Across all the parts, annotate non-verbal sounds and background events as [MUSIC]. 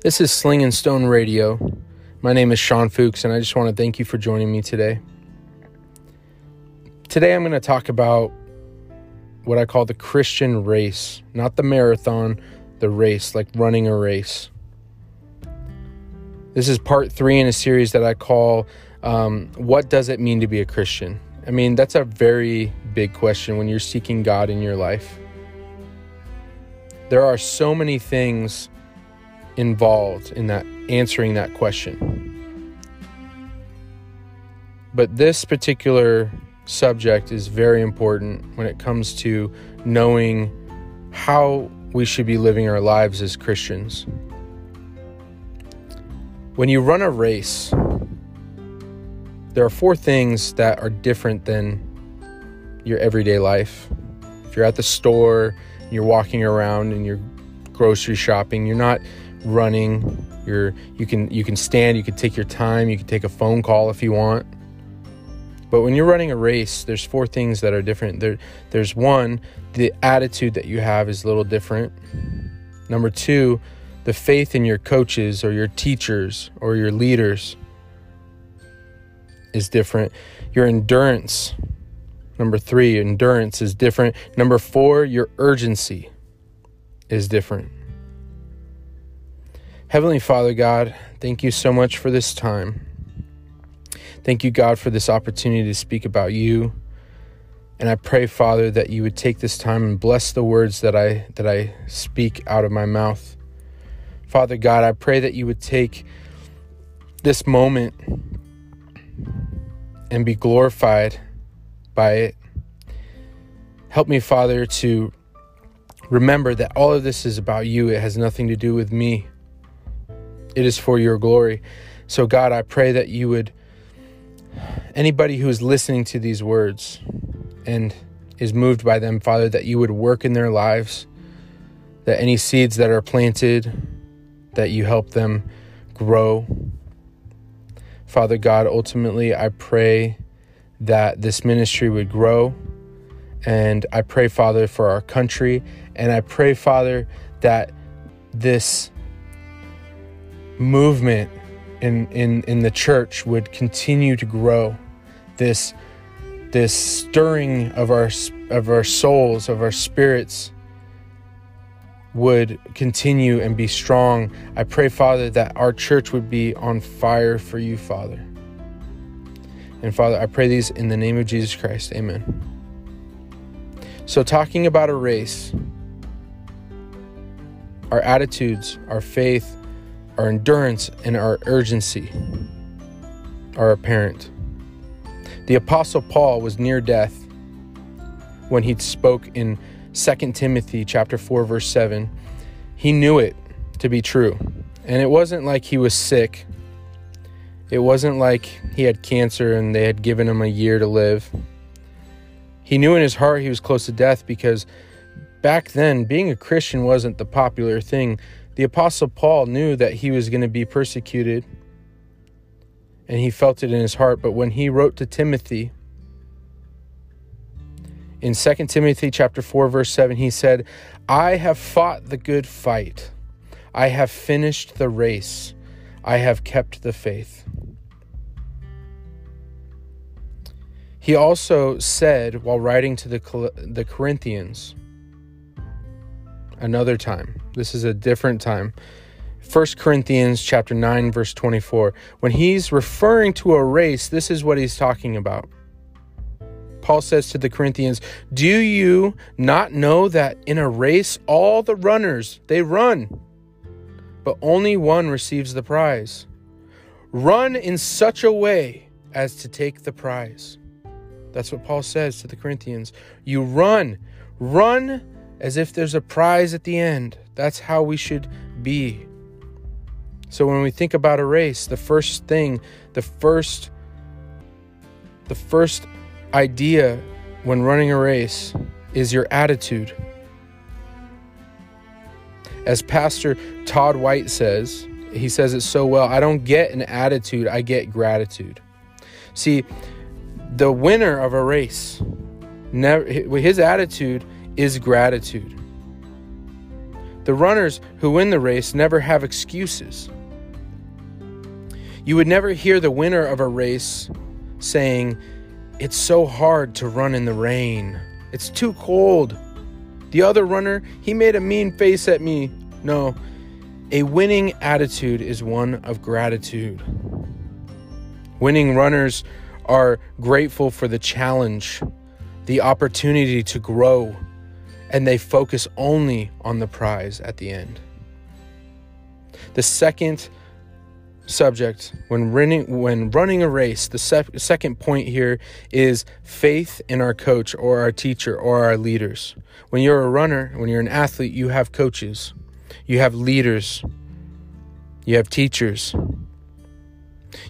This is Sling and Stone Radio. My name is Sean Fuchs, and I just want to thank you for joining me today. Today, I'm going to talk about what I call the Christian race, not the marathon, the race, like running a race. This is part three in a series that I call um, What Does It Mean to Be a Christian? I mean, that's a very big question when you're seeking God in your life. There are so many things involved in that answering that question. But this particular subject is very important when it comes to knowing how we should be living our lives as Christians. When you run a race, there are four things that are different than your everyday life. If you're at the store, you're walking around and you're grocery shopping, you're not running. You're you can you can stand, you can take your time, you can take a phone call if you want. But when you're running a race, there's four things that are different. There there's one, the attitude that you have is a little different. Number 2, the faith in your coaches or your teachers or your leaders is different. Your endurance Number three, endurance is different. Number four, your urgency is different. Heavenly Father God, thank you so much for this time. Thank you, God, for this opportunity to speak about you. And I pray, Father, that you would take this time and bless the words that I that I speak out of my mouth. Father God, I pray that you would take this moment and be glorified by it. Help me, Father, to remember that all of this is about you. It has nothing to do with me it is for your glory. So, God, I pray that you would, anybody who is listening to these words and is moved by them, Father, that you would work in their lives, that any seeds that are planted, that you help them grow. Father God, ultimately, I pray that this ministry would grow. And I pray, Father, for our country. And I pray, Father, that this movement in, in, in the church would continue to grow. This, this stirring of our, of our souls, of our spirits, would continue and be strong. I pray, Father, that our church would be on fire for you, Father. And Father, I pray these in the name of Jesus Christ. Amen. So, talking about a race, our attitudes, our faith, our endurance and our urgency are apparent. The apostle Paul was near death when he spoke in 2 Timothy chapter 4 verse 7. He knew it to be true. And it wasn't like he was sick. It wasn't like he had cancer and they had given him a year to live. He knew in his heart he was close to death because back then being a Christian wasn't the popular thing. The Apostle Paul knew that he was going to be persecuted and he felt it in his heart. But when he wrote to Timothy, in 2 Timothy chapter 4 verse 7 he said, "I have fought the good fight. I have finished the race. I have kept the faith." He also said while writing to the the Corinthians, another time. This is a different time. 1 Corinthians chapter 9 verse 24. When he's referring to a race, this is what he's talking about. Paul says to the Corinthians, "Do you not know that in a race all the runners they run, but only one receives the prize? Run in such a way as to take the prize." That's what Paul says to the Corinthians. You run, run as if there's a prize at the end. That's how we should be. So when we think about a race, the first thing, the first the first idea when running a race is your attitude. As Pastor Todd White says, he says it so well, I don't get an attitude, I get gratitude. See, the winner of a race, never his attitude is gratitude. The runners who win the race never have excuses. You would never hear the winner of a race saying, It's so hard to run in the rain. It's too cold. The other runner, he made a mean face at me. No, a winning attitude is one of gratitude. Winning runners are grateful for the challenge, the opportunity to grow, and they focus only on the prize at the end. The second subject when running when running a race the second point here is faith in our coach or our teacher or our leaders. When you're a runner when you're an athlete you have coaches. You have leaders. You have teachers.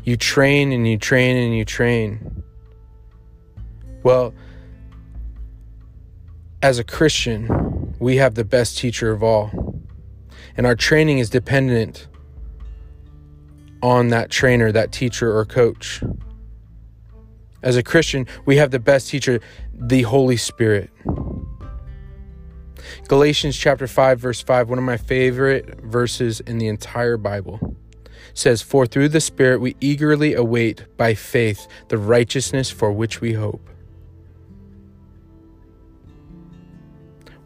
You train and you train and you train. Well as a christian we have the best teacher of all and our training is dependent on that trainer, that teacher, or coach. As a Christian, we have the best teacher, the Holy Spirit. Galatians chapter 5 verse 5, one of my favorite verses in the entire Bible. Says, "For through the Spirit we eagerly await by faith the righteousness for which we hope."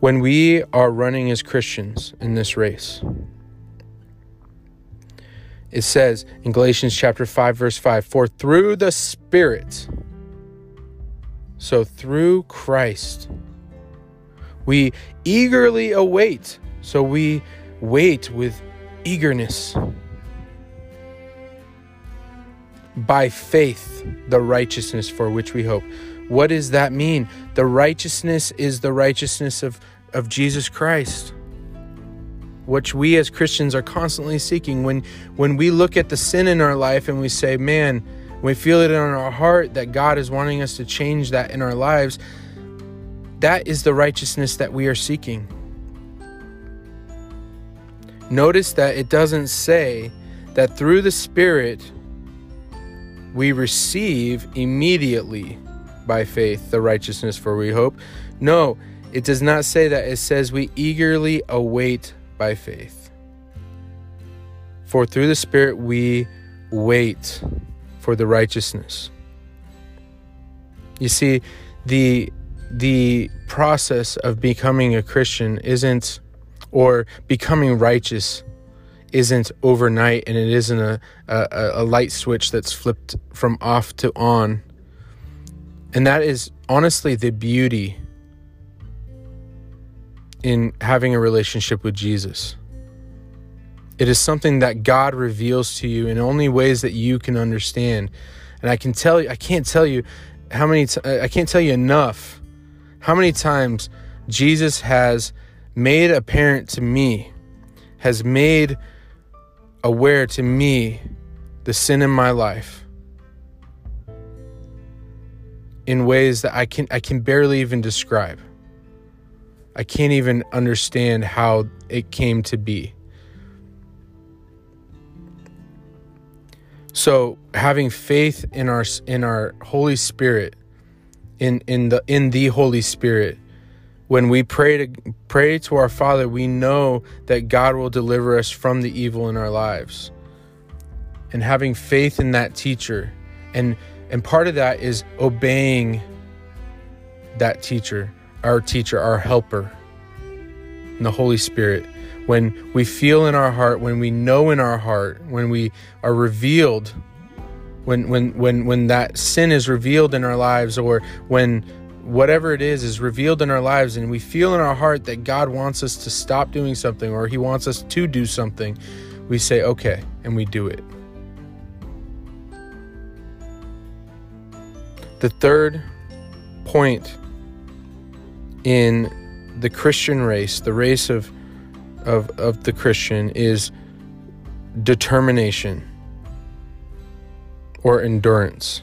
When we are running as Christians in this race, it says in Galatians chapter 5 verse 5 for through the spirit so through Christ we eagerly await so we wait with eagerness by faith the righteousness for which we hope. What does that mean? The righteousness is the righteousness of of Jesus Christ which we as Christians are constantly seeking. When when we look at the sin in our life and we say, "Man," we feel it in our heart that God is wanting us to change that in our lives. That is the righteousness that we are seeking. Notice that it doesn't say that through the Spirit we receive immediately by faith the righteousness for we hope. No, it does not say that. It says we eagerly await by faith. For through the Spirit we wait for the righteousness. You see, the the process of becoming a Christian isn't or becoming righteous isn't overnight and it isn't a, a, a light switch that's flipped from off to on. And that is honestly the beauty in having a relationship with Jesus. It is something that God reveals to you in only ways that you can understand. And I can tell you, I can't tell you how many, t- I can't tell you enough how many times Jesus has made apparent to me, has made aware to me the sin in my life in ways that I can I can barely even describe. I can't even understand how it came to be. So having faith in our in our Holy Spirit, in in the in the Holy Spirit, when we pray to pray to our Father, we know that God will deliver us from the evil in our lives. And having faith in that teacher, and and part of that is obeying that teacher our teacher, our helper, and the Holy Spirit. When we feel in our heart, when we know in our heart, when we are revealed, when when when when that sin is revealed in our lives, or when whatever it is is revealed in our lives, and we feel in our heart that God wants us to stop doing something or He wants us to do something, we say, okay, and we do it. The third point in the Christian race, the race of of of the Christian is determination or endurance.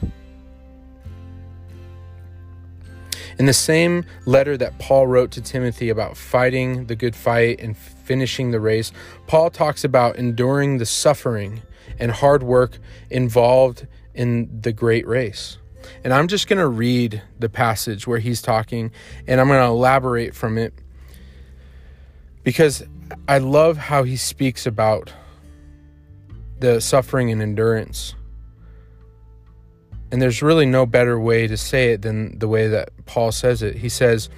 In the same letter that Paul wrote to Timothy about fighting the good fight and finishing the race, Paul talks about enduring the suffering and hard work involved in the great race. And I'm just going to read the passage where he's talking and I'm going to elaborate from it. because I love how he speaks about the suffering and endurance. And there's really no better way to say it than the way that Paul says it. He says,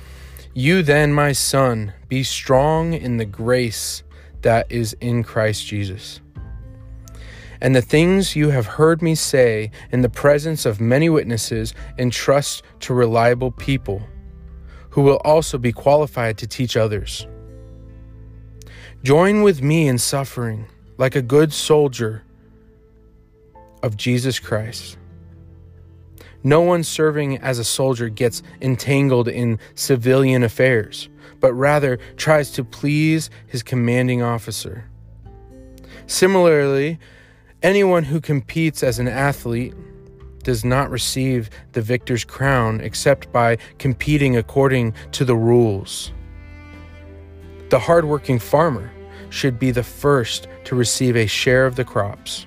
You then, my son, be strong in the grace that is in Christ Jesus. And the things you have heard me say in the presence of many witnesses, entrust to reliable people who will also be qualified to teach others. Join with me in suffering like a good soldier of Jesus Christ. No one serving as a soldier gets entangled in civilian affairs, but rather tries to please his commanding officer. Similarly, anyone who competes as an athlete does not receive the victor's crown except by competing according to the rules. The hardworking farmer should be the first to receive a share of the crops.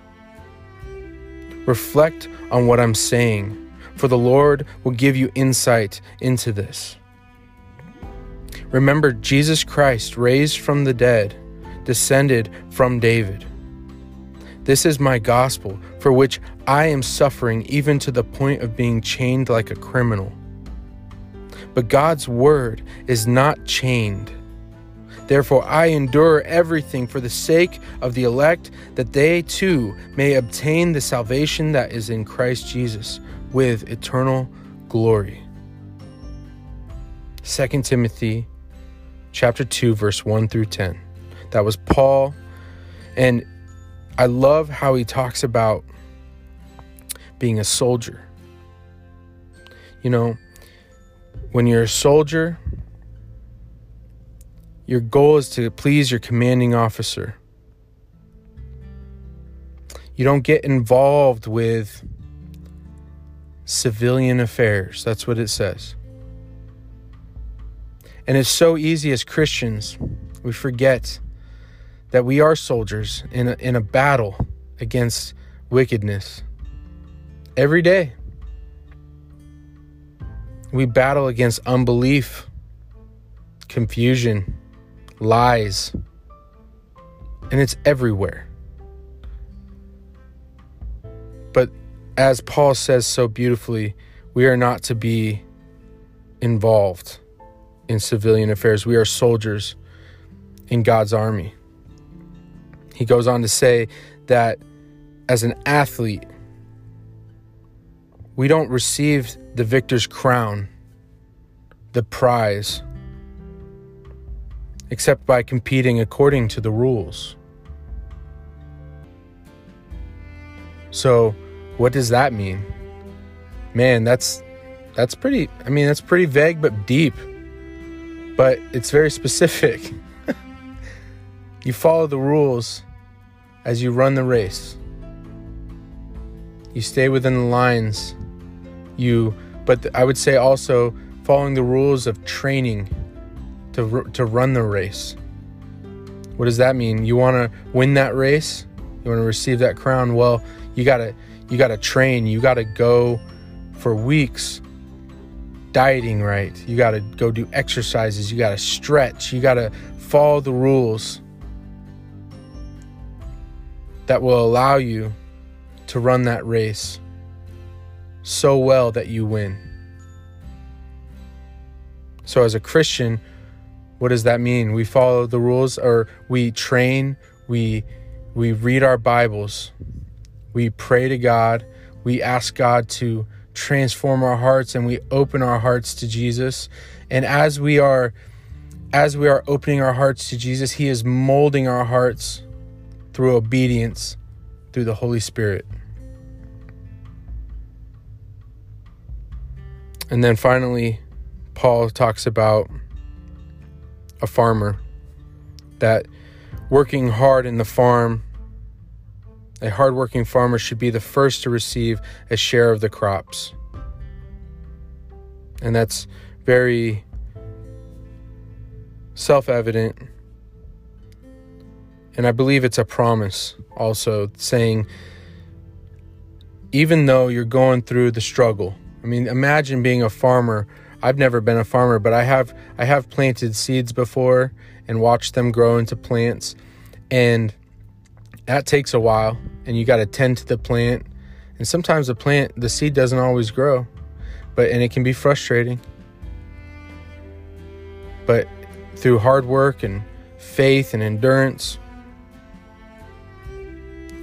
Reflect on what I'm saying, for the Lord will give you insight into this. Remember, Jesus Christ, raised from the dead, descended from David. This is my gospel, for which I am suffering even to the point of being chained like a criminal. But God's word is not chained. Therefore, I endure everything for the sake of the elect, that they too may obtain the salvation that is in Christ Jesus with eternal glory. 2 Timothy chapter 2 verse 1 through 10. That was Paul and I love how he talks about being a soldier. You know, when you're a soldier, your goal is to please your commanding officer. You don't get involved with civilian affairs. That's what it says. And it's so easy as Christians, we forget that we are soldiers in a, in a battle against wickedness every day. We battle against unbelief, confusion, lies, and it's everywhere. But as Paul says so beautifully, we are not to be involved in civilian affairs. We are soldiers in God's army. He goes on to say that as an athlete, we don't receive the victor's crown, the prize, except by competing according to the rules. So, what does that mean? Man, that's that's pretty I mean, that's pretty vague but deep. But it's very specific. [LAUGHS] you follow the rules as you run the race. You stay within the lines. You but I would say also following the rules of training to to run the race. What does that mean? You want to win that race? You want to receive that crown? Well, you got to you got to train. You got to go for weeks dieting right. You got to go do exercises. You got to stretch. You got to follow the rules that will allow you to run that race so well that you win. So, as a Christian, what does that mean? We follow the rules or we train, we we read our Bibles. We pray to God, we ask God to transform our hearts and we open our hearts to Jesus. And as we are as we are opening our hearts to Jesus, he is molding our hearts through obedience through the Holy Spirit. And then finally, Paul talks about a farmer that working hard in the farm, a hardworking farmer should be the first to receive a share of the crops. And that's very self evident. And I believe it's a promise also saying, even though you're going through the struggle, I mean, imagine being a farmer. I've never been a farmer, but I have I have planted seeds before and watched them grow into plants. And that takes a while and you got to tend to the plant. And sometimes the plant the seed doesn't always grow but and it can be frustrating. But through hard work and faith and endurance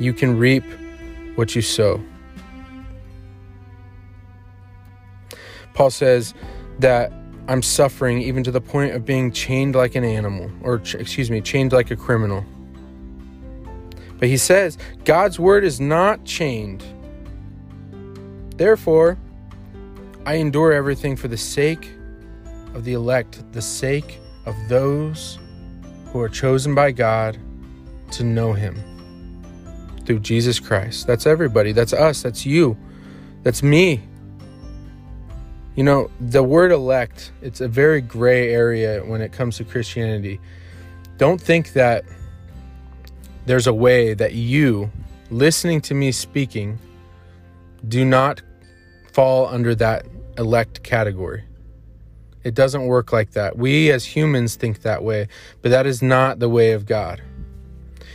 you can reap what you sow. Paul says that i'm suffering even to the point of being chained like an animal or ch- excuse me chained like a criminal. But he says God's word is not chained. Therefore, I endure everything for the sake of the elect, the sake of those who are chosen by God to know Him through Jesus Christ. That's everybody. That's us. That's you. That's me. You know, the word elect, it's a very gray area when it comes to Christianity. Don't think that there's a way that you, listening to me speaking, do not fall under that elect category. It doesn't work like that. We as humans think that way, but that is not the way of God.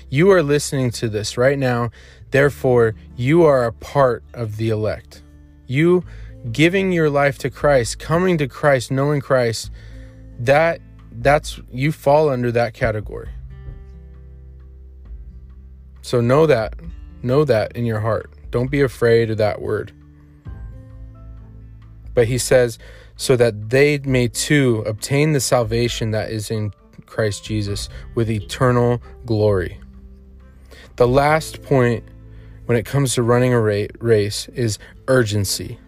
You are listening to this right now, therefore, you are a part of the elect. You giving your life to Christ, coming to Christ, knowing Christ, that that's you fall under that category. So know that. Know that in your heart. Don't be afraid of that word. But he says, so that they may too obtain the salvation that is in Christ Jesus with eternal glory. The last point when it comes to running a race is urgency.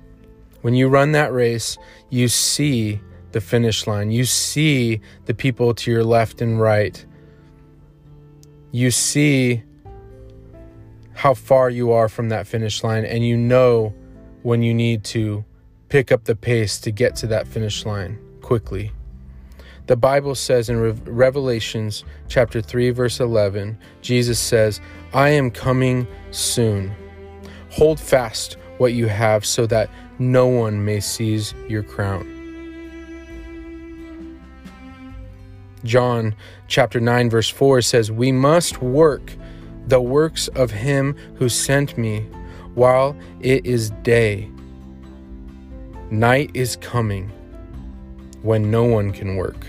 When you run that race, you see the finish line, you see the people to your left and right, you see how far you are from that finish line and you know when you need to pick up the pace to get to that finish line quickly. The Bible says in Re- Revelations chapter 3 verse 11, Jesus says, "I am coming soon. Hold fast what you have so that no one may seize your crown." John chapter 9 verse 4 says, "We must work the works of him who sent me while it is day. Night is coming when no one can work.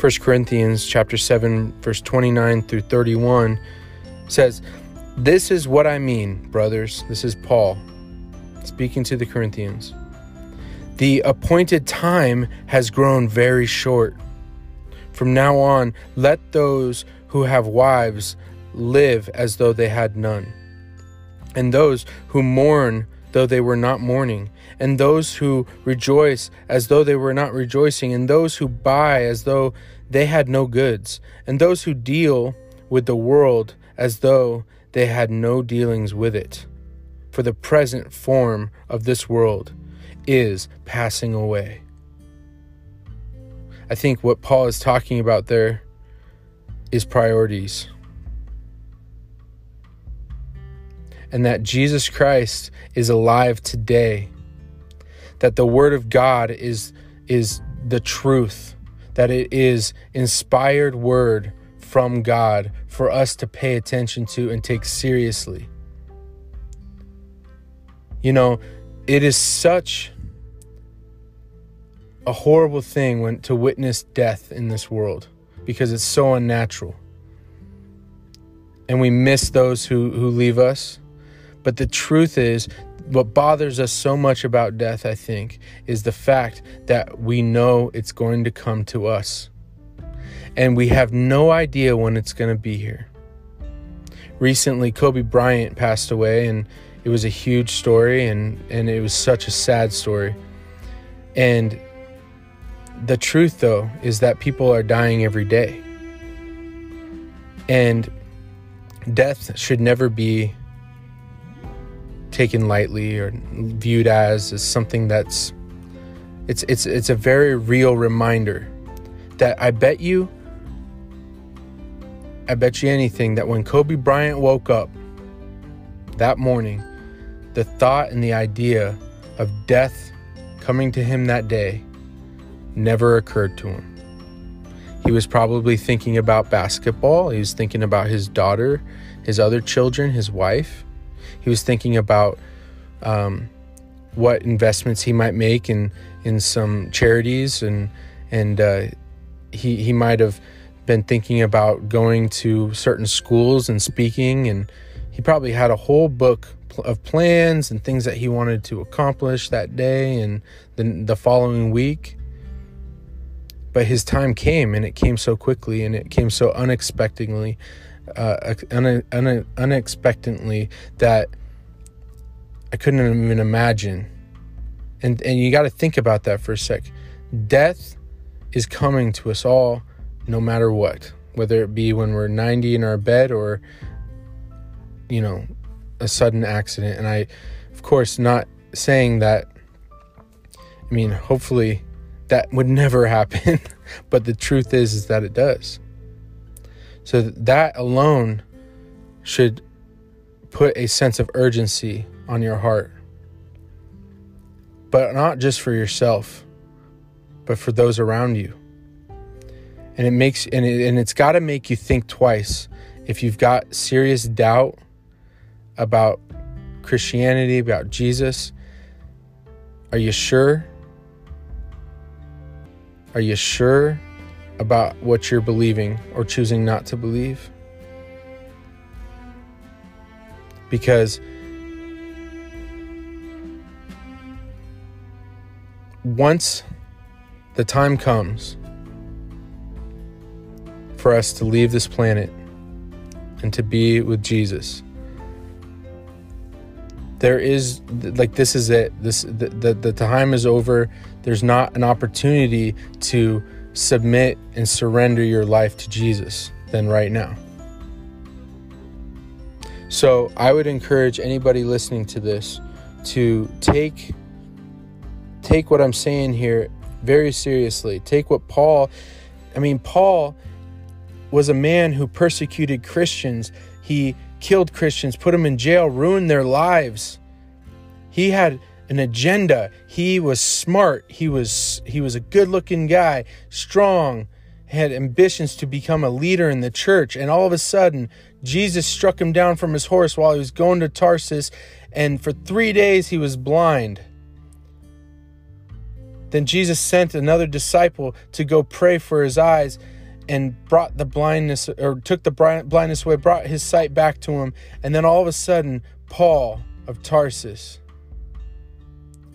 1 Corinthians chapter 7 verse 29 through 31 says, "This is what I mean, brothers. This is Paul speaking to the Corinthians. The appointed time has grown very short." From now on, let those who have wives live as though they had none, and those who mourn though they were not mourning, and those who rejoice as though they were not rejoicing, and those who buy as though they had no goods, and those who deal with the world as though they had no dealings with it. For the present form of this world is passing away. I think what Paul is talking about there is priorities. And that Jesus Christ is alive today. That the word of God is is the truth. That it is inspired word from God for us to pay attention to and take seriously. You know, it is such a horrible thing when to witness death in this world because it's so unnatural. And we miss those who, who leave us. But the truth is, what bothers us so much about death, I think, is the fact that we know it's going to come to us. And we have no idea when it's going to be here. Recently, Kobe Bryant passed away, and it was a huge story, and, and it was such a sad story. And the truth, though, is that people are dying every day. And death should never be taken lightly or viewed as, as something that's it's it's it's a very real reminder that I bet you I bet you anything that when Kobe Bryant woke up that morning, the thought and the idea of death coming to him that day never occurred to him. He was probably thinking about basketball. He was thinking about his daughter, his other children, his wife. He was thinking about um, what investments he might make in in some charities, and and uh, he he might have been thinking about going to certain schools and speaking, and he probably had a whole book of plans and things that he wanted to accomplish that day and the the following week. But his time came and it came so quickly and it came so unexpectedly uh, un- un- unexpectedly that I couldn't even imagine and and you got to think about that for a sec death is coming to us all no matter what whether it be when we're 90 in our bed or you know a sudden accident and I of course not saying that I mean hopefully that would never [LAUGHS] happen. but the truth is, is that it does. So that alone should put a sense of urgency on your heart. But not just for yourself, but for those around you. And it makes and, it, and it's got to make you think twice if you've got serious doubt about Christianity, about Jesus. Are you sure are you sure about what you're believing or choosing not to believe? Because once the time comes for us to leave this planet and to be with Jesus, there is like this is it this the, the, the time is over there's not an opportunity to submit and surrender your life to jesus than right now. So i would encourage anybody listening to this to take take what i'm saying here very seriously. Take what paul i mean paul was a man who persecuted christians. He killed Christians, put them in jail, ruined their lives. He had an agenda. He was smart. He was he was a good-looking guy, strong, had ambitions to become a leader in the church, and all of a sudden, Jesus struck him down from his horse while he was going to Tarsus, and for 3 days he was blind. Then Jesus sent another disciple to go pray for his eyes and brought the blindness or took the blindness away, brought his sight back to him. And then all of a sudden, Paul of Tarsus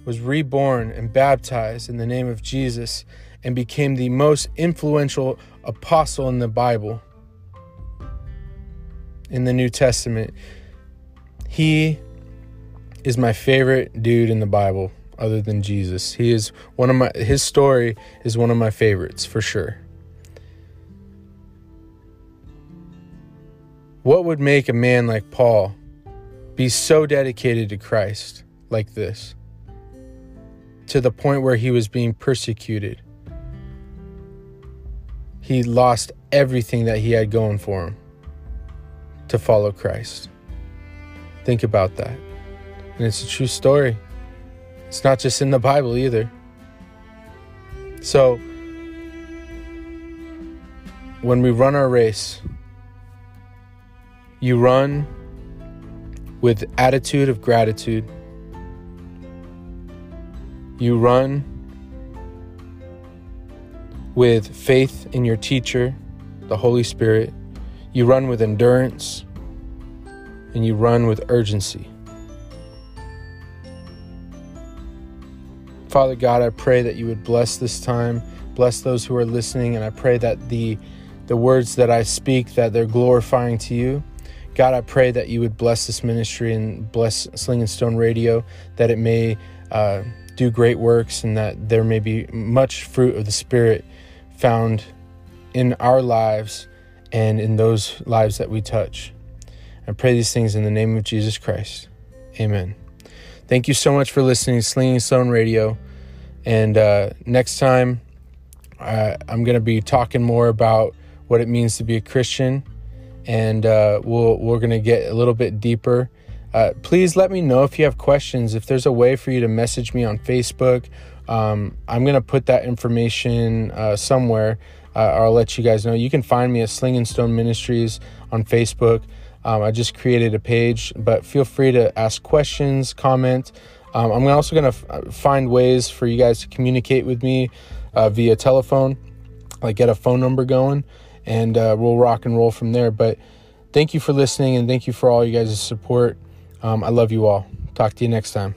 was reborn and baptized in the name of Jesus and became the most influential apostle in the Bible, in the New Testament. He is my favorite dude in the Bible other than Jesus. He is one of my his story is one of my favorites for sure. What would make a man like Paul be so dedicated to Christ like this? To the point where he was being persecuted. He lost everything that he had going for him to follow Christ. Think about that. And it's a true story. It's not just in the Bible either. So, when we run our race, you run with attitude of gratitude. You run with faith in your teacher, the Holy Spirit. You run with endurance and you run with urgency. Father God, I pray that you would bless this time, bless those who are listening, and I pray that the the words that I speak that they're glorifying to you God, I pray that you would bless this ministry and bless Sling and Stone Radio, that it may uh, do great works and that there may be much fruit of the Spirit found in our lives and in those lives that we touch. I pray these things in the name of Jesus Christ. Amen. Thank you so much for listening to Sling and Stone Radio. And uh, next time, uh, I'm going to be talking more about what it means to be a Christian and uh, we'll, we're going to get a little bit deeper Uh, please let me know if you have questions. If there's a way for you to message me on Facebook, um, I'm going to put that information uh, somewhere. Uh, I'll let you guys know. You can find me at Sling and Stone Ministries on Facebook. Um, I just created a page, but feel free to ask questions, comment. Um, I'm also going to f- uh, find ways for you guys to communicate with me uh, via telephone, like get a phone number going, and uh, we'll rock and roll from there. But thank you for listening, and thank you for all you guys' support. Um, I love you all. Talk to you next time.